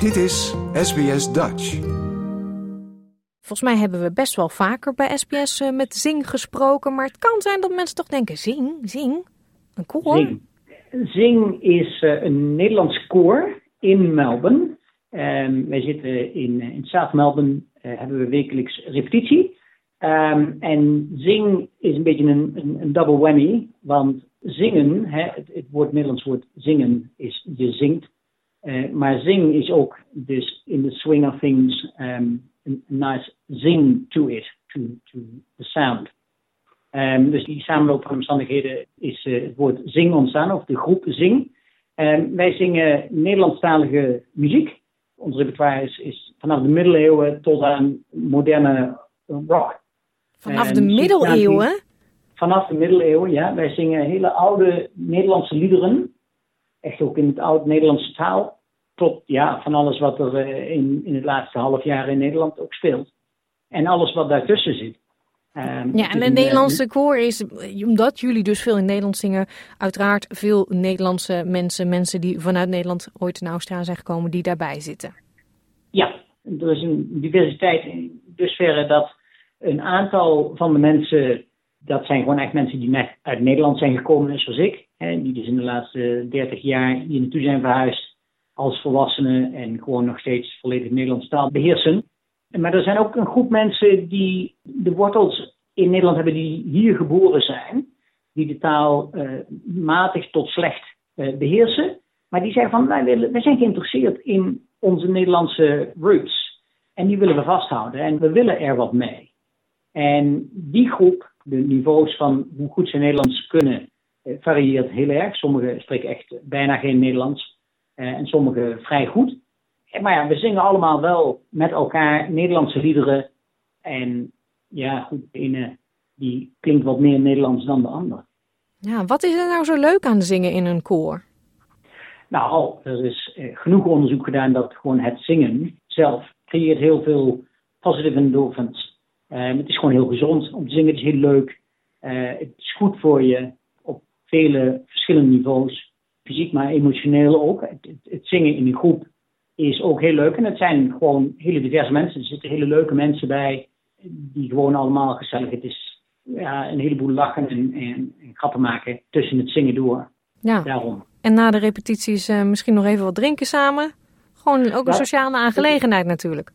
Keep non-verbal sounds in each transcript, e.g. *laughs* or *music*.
Dit is SBS Dutch. Volgens mij hebben we best wel vaker bij SBS eh, met zing gesproken, maar het kan zijn dat mensen toch denken: zing, zing, een koor. Zing. Zing is eh, een Nederlands koor in Melbourne. Ehm, wij zitten in, in South Melbourne, eh, hebben we wekelijks repetitie. Ehm, en zing is een beetje een, een, een double whammy, want zingen, hè, het, het woord Nederlands woord zingen is je zingt. Eh, maar zing is ook dus in the swing of things um, a nice zing to it, to, to the sound. Um, dus die samenloop van omstandigheden is uh, het woord zing ontstaan, of de groep zing. Um, wij zingen Nederlandstalige muziek. Ons repertoire is, is, vanaf de middeleeuwen tot aan moderne rock. Vanaf de middeleeuwen? Vanaf de middeleeuwen, ja. Wij zingen hele oude Nederlandse liederen. Echt ook in het oud-Nederlandse taal. Tot ja, van alles wat er uh, in, in het laatste half jaar in Nederland ook speelt. En alles wat daartussen zit. Um, ja, en de Nederlandse koor is, omdat jullie dus veel in Nederland zingen, uiteraard veel Nederlandse mensen, mensen die vanuit Nederland ooit naar Australië zijn gekomen, die daarbij zitten. Ja, er is een diversiteit in dusverre dat een aantal van de mensen, dat zijn gewoon echt mensen die net uit Nederland zijn gekomen, zoals ik. Hè, die dus in de laatste 30 jaar hier naartoe zijn verhuisd als volwassenen en gewoon nog steeds volledig Nederlandse taal beheersen. Maar er zijn ook een groep mensen die de wortels in Nederland hebben die hier geboren zijn, die de taal uh, matig tot slecht uh, beheersen. Maar die zeggen van wij, willen, wij zijn geïnteresseerd in onze Nederlandse roots. En die willen we vasthouden en we willen er wat mee. En die groep, de niveaus van hoe goed ze Nederlands kunnen, uh, varieert heel erg. Sommigen spreken echt bijna geen Nederlands en sommigen vrij goed. Maar ja, we zingen allemaal wel met elkaar Nederlandse liederen. En ja, goed, de ene die klinkt wat meer Nederlands dan de ander. Ja, wat is er nou zo leuk aan zingen in een koor? Nou, er is eh, genoeg onderzoek gedaan dat gewoon het zingen zelf creëert heel veel positive endorphins. Uh, het is gewoon heel gezond om te zingen. Het is heel leuk. Uh, het is goed voor je op vele verschillende niveaus. Fysiek, maar emotioneel ook. Het, het, het zingen in een groep is ook heel leuk. En het zijn gewoon hele diverse mensen. Er zitten hele leuke mensen bij, die gewoon allemaal gezellig. Het is ja, een heleboel lachen en, en, en grappen maken tussen het zingen door. Ja. Daarom. En na de repetities uh, misschien nog even wat drinken samen. Gewoon ook een sociale aangelegenheid natuurlijk.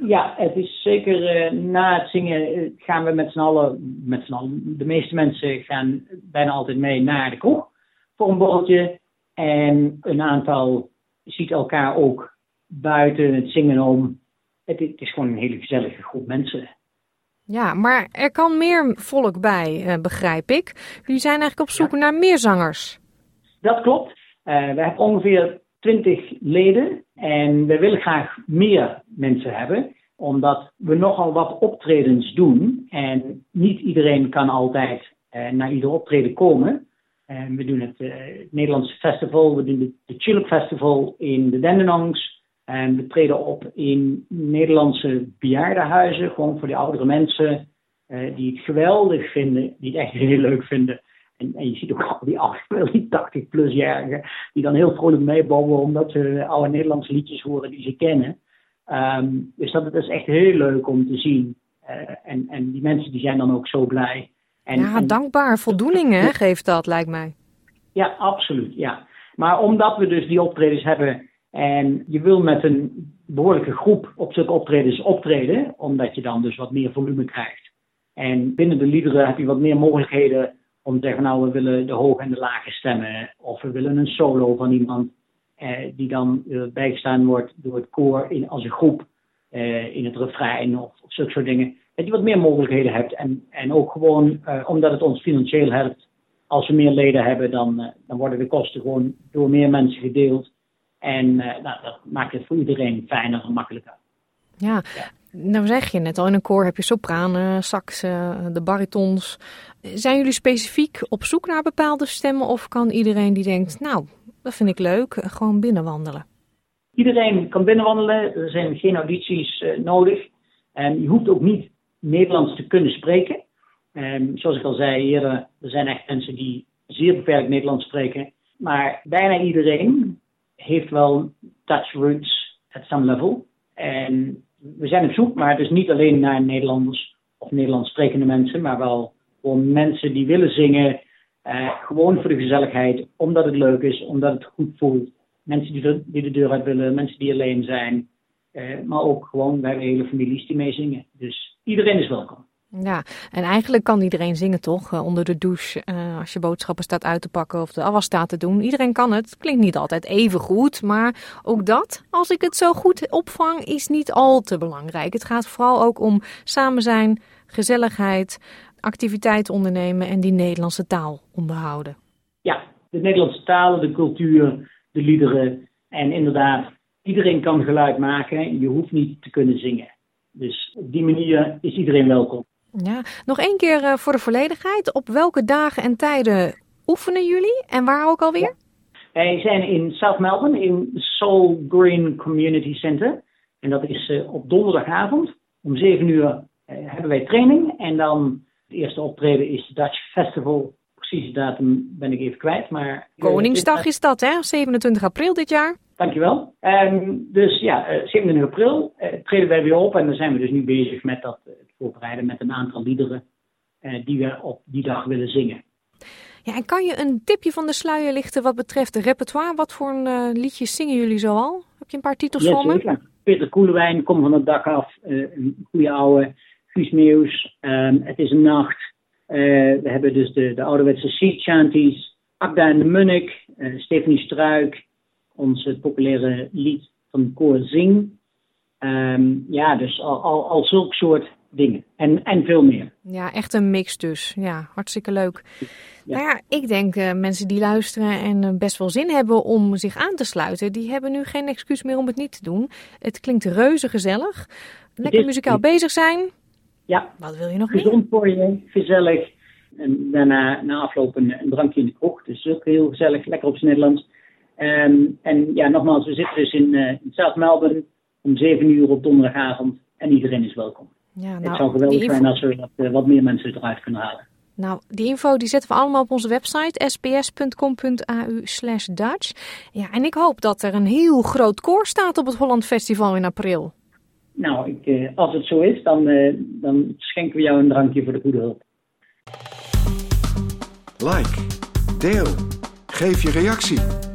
Ja, het is zeker uh, na het zingen eh, gaan we met z'n allen, met z'n allen, de meeste mensen gaan bijna altijd mee naar de kroeg voor een borreltje. En een aantal ziet elkaar ook buiten het zingen om. Het, het, is gewoon een hele gezellige groep mensen. Ja, maar er kan meer volk bij, uh, begrijp ik. Jullie zijn eigenlijk op zoek ja. naar meer zangers. Dat klopt. Uh, we hebben ongeveer 20 leden en we willen graag meer mensen hebben, omdat we nogal wat optredens doen en niet iedereen kan altijd uh, naar ieder optreden komen. we doen het, het Nederlandse festival, we doen de Tulip Festival in de Dandenongs. En we treden op in Nederlandse bejaardenhuizen, gewoon voor die oudere mensen uh, die het geweldig vinden, die het echt heel leuk vinden. En, en je ziet ook al die, oude, *laughs* die 80-plusjarigen die dan heel vrolijk meebouwen omdat ze oude Nederlandse liedjes horen die ze kennen. Um, dus dat, dat, is echt heel leuk om te zien. Uh, en, en die mensen die zijn dan ook zo blij. En, ja, en, dankbaar. Voldoening hè, geeft dat, lijkt mij. Ja, absoluut. Ja. Maar omdat we dus die optredens hebben en je wil met een behoorlijke groep op zulke optredens optreden, omdat je dan dus wat meer volume krijgt. En binnen de liederen heb je wat meer mogelijkheden om te zeggen, nou we willen de hoge en de lage stemmen. Of we willen een solo van iemand eh, die dan uh, bijgestaan wordt door het koor in, als een groep eh, in het refrein of, of zulke soort dingen. Dat je wat meer mogelijkheden hebt. En, en ook gewoon uh, omdat het ons financieel helpt. Als we meer leden hebben, dan, dan worden de kosten gewoon door meer mensen gedeeld. En nou, dat maakt het voor iedereen fijner en makkelijker. Ja. ja. Nou zeg je net al, in een koor heb je sopranen, saxen, de baritons. Zijn jullie specifiek op zoek naar bepaalde stemmen of kan iedereen die denkt, nou, dat vind ik leuk, gewoon binnenwandelen? Iedereen kan binnenwandelen, er zijn geen audities uh, nodig. En je hoeft ook niet Nederlands te kunnen spreken. Um, zoals ik al zei eerder, er zijn echt mensen die zeer beperkt Nederlands spreken. Maar bijna iedereen heeft wel Dutch roots. at some level. En we zijn op zoek, maar dus niet alleen naar Nederlanders of Nederlands sprekende mensen, maar wel voor mensen die willen zingen. Uh, gewoon voor de gezelligheid, omdat het leuk is, omdat het goed voelt. Mensen die de, die de deur uit willen, mensen die alleen zijn. Uh, maar ook gewoon, wij hebben hele families die mee zingen. Dus iedereen is welkom. Ja, en eigenlijk kan iedereen zingen toch? Uh, onder de douche, uh, als je boodschappen staat uit te pakken of de afwas staat te doen. Iedereen kan het. Klinkt niet altijd even goed, maar ook dat, als ik het zo goed opvang, is niet al te belangrijk. Het gaat vooral ook om samen zijn, gezelligheid, activiteiten ondernemen en die Nederlandse taal onderhouden. Ja, de Nederlandse taal, de cultuur, de liederen en inderdaad, iedereen kan geluid maken. Je hoeft niet te kunnen zingen. Dus op die manier is iedereen welkom. Ja, nog één keer uh, voor de volledigheid. Op welke dagen en tijden oefenen jullie en waar ook alweer? Wij zijn in South Melbourne in Soul Green Community Center. En dat is uh, op donderdagavond. Om 7 uur uh, hebben wij training. En dan het eerste optreden is Dutch Festival. Precieze datum ben ik even kwijt. Maar, Koningsdag is dat, hè? 27 april dit jaar. Dankjewel. Um, dus ja, 27 april treden wij weer op. En dan zijn we dus nu bezig met dat voorbereiden met een aantal liederen die we op die dag willen zingen. Ja, en kan je een tipje van de sluier lichten wat betreft de repertoire? Wat voor een, uh, liedjes zingen jullie zo al? Heb je een paar titels voor zeker. me? Peter Koelewijn, Kom van het dak af. Uh, een goede oude. Guus Meeuws, um, Het is een nacht. we hebben dus de, de ouderwetse sea chanties. Akda en de Munnik. Stephanie Struik. Ons populaire lied van koor Zing. Um, ja, dus al, al, al zulk soort dingen. En, en veel meer. Ja, echt een mix dus. Ja, hartstikke leuk. Ja. Nou ja, ik denk uh, mensen die luisteren en uh, best wel zin hebben om zich aan te sluiten, die hebben nu geen excuus meer om het niet te doen. Het klinkt reuze gezellig. Lekker is, muzikaal bezig zijn. Ja. Wat wil je nog Gezond meer? voor je, gezellig. En daarna na afloop een, een drankje in de kroeg. Dus ook heel gezellig, lekker op z'n Nederlands. Um, en ja, nogmaals, we zitten dus in, uh, in South Melbourne om 7 uur op donderdagavond. En iedereen is welkom. Ja, nou, het zou geweldig info... zijn als we wat, uh, wat meer mensen eruit kunnen halen. Nou, die info die zetten we allemaal op onze website sbs.com.au slash Dutch. Ja, en ik hoop dat er een heel groot koor staat op het Holland Festival in april. Nou, ik, uh, als het zo is, dan, dan schenken we jou een drankje voor de goede hulp. Like, deel, geef je reactie.